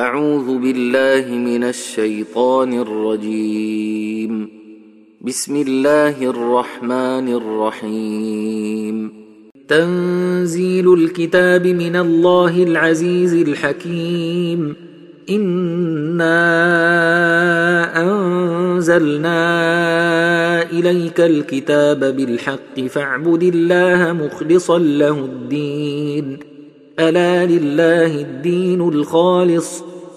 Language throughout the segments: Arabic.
أعوذ بالله من الشيطان الرجيم. بسم الله الرحمن الرحيم. تنزيل الكتاب من الله العزيز الحكيم. إنا أنزلنا إليك الكتاب بالحق فاعبد الله مخلصا له الدين. ألا لله الدين الخالص.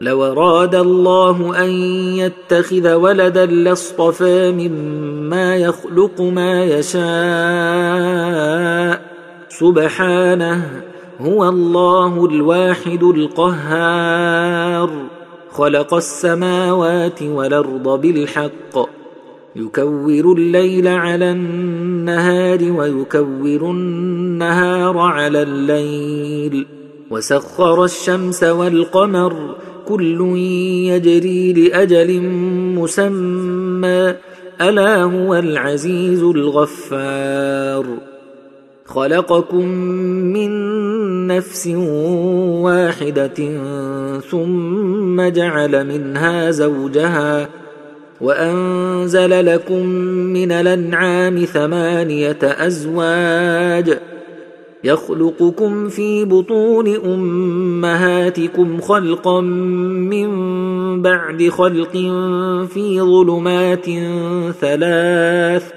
لو أراد الله أن يتخذ ولدا لاصطفى مما يخلق ما يشاء. سبحانه هو الله الواحد القهار. خلق السماوات والأرض بالحق. يكور الليل على النهار ويكور النهار على الليل. وسخر الشمس والقمر كل يجري لأجل مسمى ألا هو العزيز الغفار. خلقكم من نفس واحدة ثم جعل منها زوجها وأنزل لكم من الأنعام ثمانية أزواج. يخلقكم في بطون أمهاتكم خلقا من بعد خلق في ظلمات ثلاث.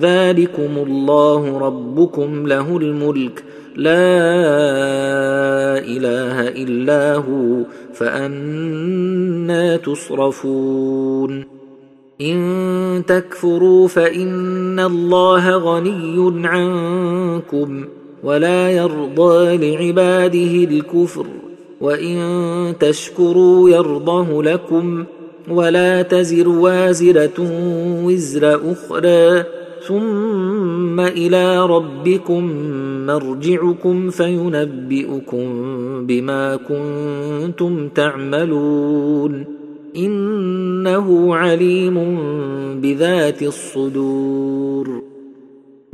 ذلكم الله ربكم له الملك. لا إله إلا هو فأنا تصرفون. إن تكفروا فإن الله غني عنكم. ولا يرضى لعباده الكفر وإن تشكروا يرضه لكم ولا تزر وازرة وزر أخرى ثم إلى ربكم مرجعكم فينبئكم بما كنتم تعملون. إنه عليم بذات الصدور.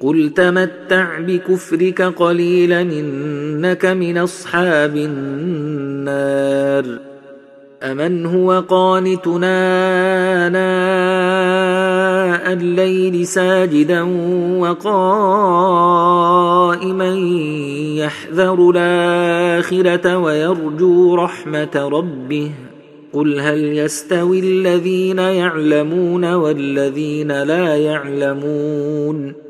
قل تمتع بكفرك قليلا انك من اصحاب النار امن هو قانتنا اناء الليل ساجدا وقائما يحذر الاخره ويرجو رحمه ربه قل هل يستوي الذين يعلمون والذين لا يعلمون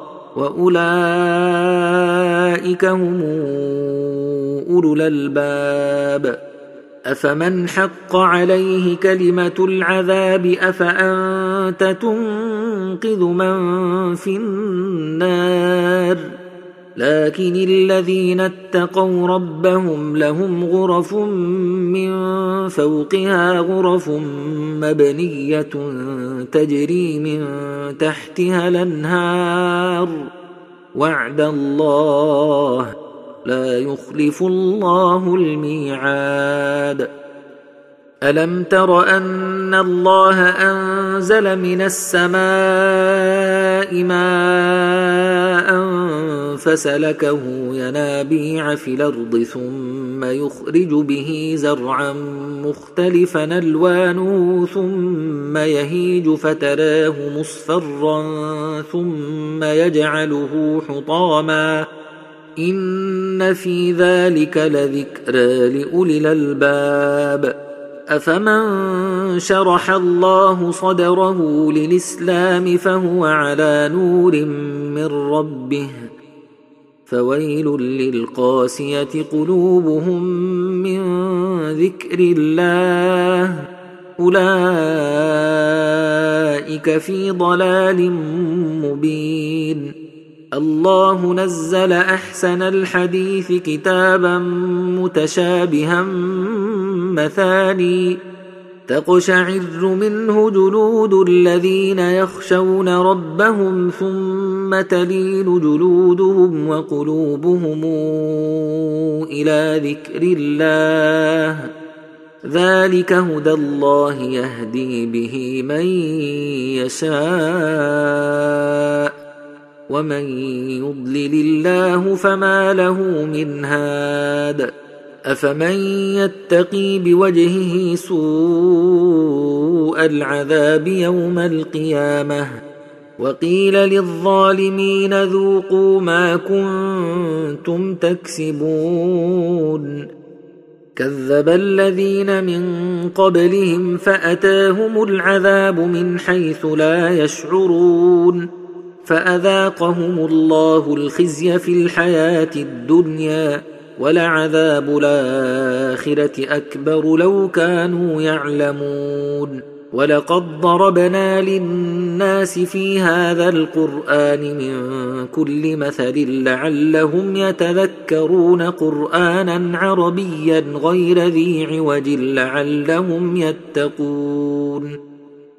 وأولئك هم أولو الألباب. أفمن حق عليه كلمة العذاب أفأنت تنقذ من في النار؟ لكن الذين اتقوا ربهم لهم غرف من فوقها غرف مبنية تجري من تحتها الأنهار. وعد الله لا يخلف الله الميعاد. ألم تر أن الله أنزل من السماء ماء فسلكه ينابيع في الأرض ثم يخرج به زرعا مختلفا ألوانه ثم يهيج فتراه مصفرا ثم يجعله حطاما. إن في ذلك لذكرى لأولي الألباب. افمن شرح الله صدره للاسلام فهو على نور من ربه فويل للقاسيه قلوبهم من ذكر الله اولئك في ضلال مبين الله نزل أحسن الحديث كتابا متشابها مثاني. تقشعر منه جلود الذين يخشون ربهم ثم تلين جلودهم وقلوبهم إلى ذكر الله. ذلك هدى الله يهدي به من يشاء. ومن يضلل الله فما له من هاد افمن يتقي بوجهه سوء العذاب يوم القيامه وقيل للظالمين ذوقوا ما كنتم تكسبون كذب الذين من قبلهم فاتاهم العذاب من حيث لا يشعرون فأذاقهم الله الخزي في الحياة الدنيا ولعذاب الآخرة أكبر لو كانوا يعلمون. ولقد ضربنا للناس في هذا القرآن من كل مثل لعلهم يتذكرون قرآنا عربيا غير ذي عوج لعلهم يتقون.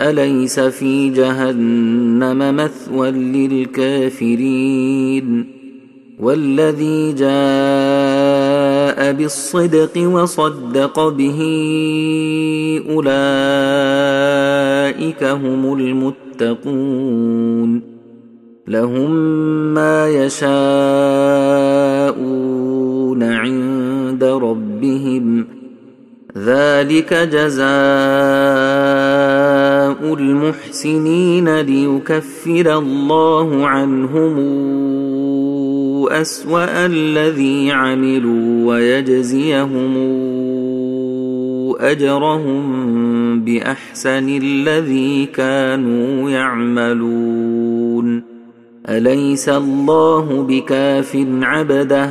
أليس في جهنم مثوى للكافرين؟ والذي جاء بالصدق وصدق به أولئك هم المتقون. لهم ما يشاءون عند ربهم. ذلك جزاء المحسنين ليكفر الله عنهم أسوأ الذي عملوا ويجزيهم أجرهم بأحسن الذي كانوا يعملون. أليس الله بكاف عبده؟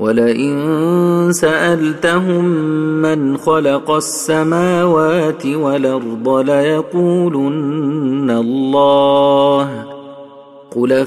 ولئن سألتهم من خلق السماوات والأرض ليقولن الله قل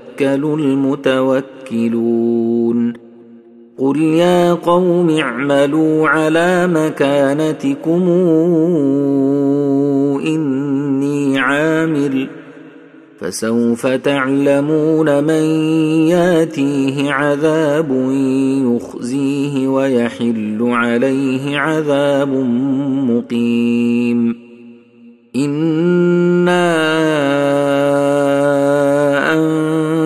المتوكلون. قل يا قوم اعملوا على مكانتكم إني عامل. فسوف تعلمون من ياتيه عذاب يخزيه ويحل عليه عذاب مقيم. إنا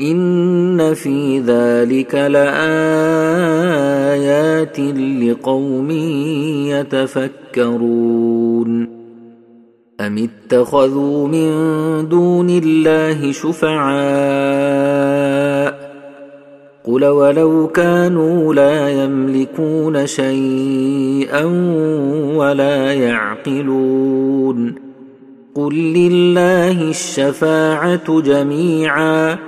ان في ذلك لايات لقوم يتفكرون ام اتخذوا من دون الله شفعاء قل ولو كانوا لا يملكون شيئا ولا يعقلون قل لله الشفاعه جميعا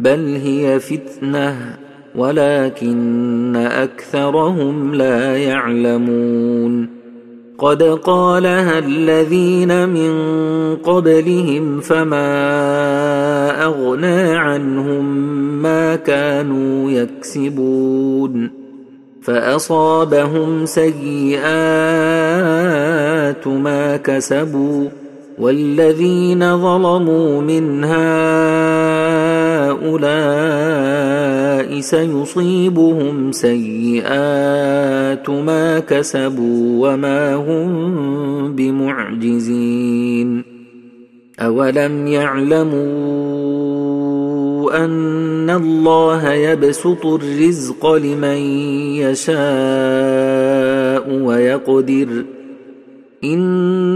بل هي فتنة ولكن أكثرهم لا يعلمون. قد قالها الذين من قبلهم فما أغنى عنهم ما كانوا يكسبون. فأصابهم سيئات ما كسبوا والذين ظلموا من هؤلاء سيصيبهم سيئات ما كسبوا وما هم بمعجزين. أولم يعلموا أن الله يبسط الرزق لمن يشاء ويقدر؟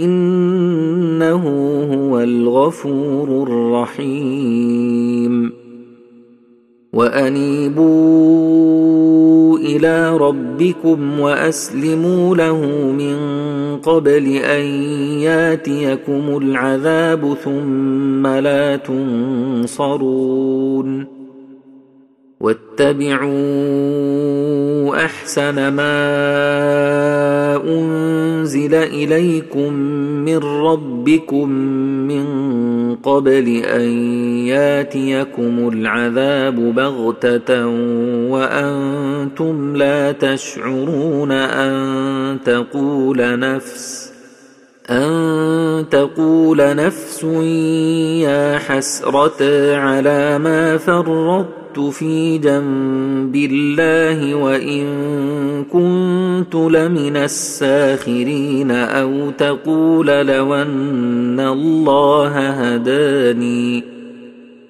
إنه هو الغفور الرحيم. وأنيبوا إلى ربكم وأسلموا له من قبل أن ياتيكم العذاب ثم لا تنصرون. واتبعوا أحسن ما أنزل إليكم من ربكم من قبل أن ياتيكم العذاب بغتة وأنتم لا تشعرون أن تقول نفس أن تقول نفس يا حسرة على ما فرطت كنت في جنب الله وإن كنت لمن الساخرين أو تقول لو أن الله هداني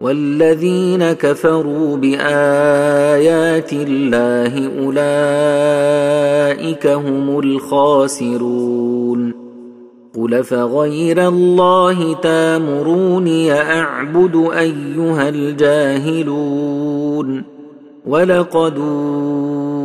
والذين كفروا بآيات الله أولئك هم الخاسرون. قل فغير الله تامروني أعبد أيها الجاهلون. ولقد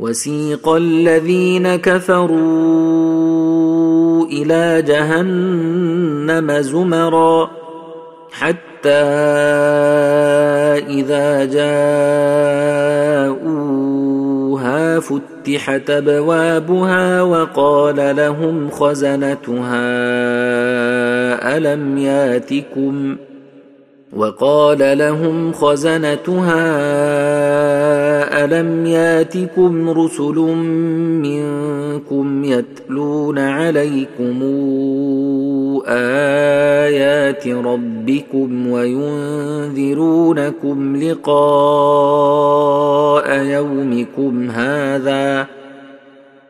وسيق الذين كفروا إلى جهنم زمرا حتى إذا جاءوها فتحت أبوابها وقال لهم خزنتها ألم ياتكم وقال لهم خزنتها ألم ياتكم رسل منكم يتلون عليكم آيات ربكم وينذرونكم لقاء يومكم هذا؟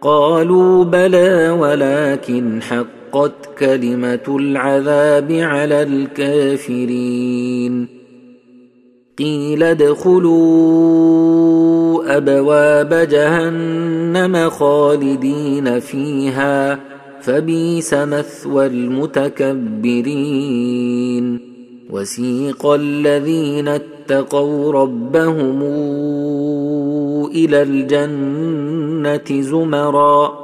قالوا بلى ولكن حقت كلمة العذاب على الكافرين. قيل ادخلوا أبواب جهنم خالدين فيها فبيس مثوى المتكبرين. وسيق الذين اتقوا ربهم إلى الجنة زمرا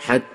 حتى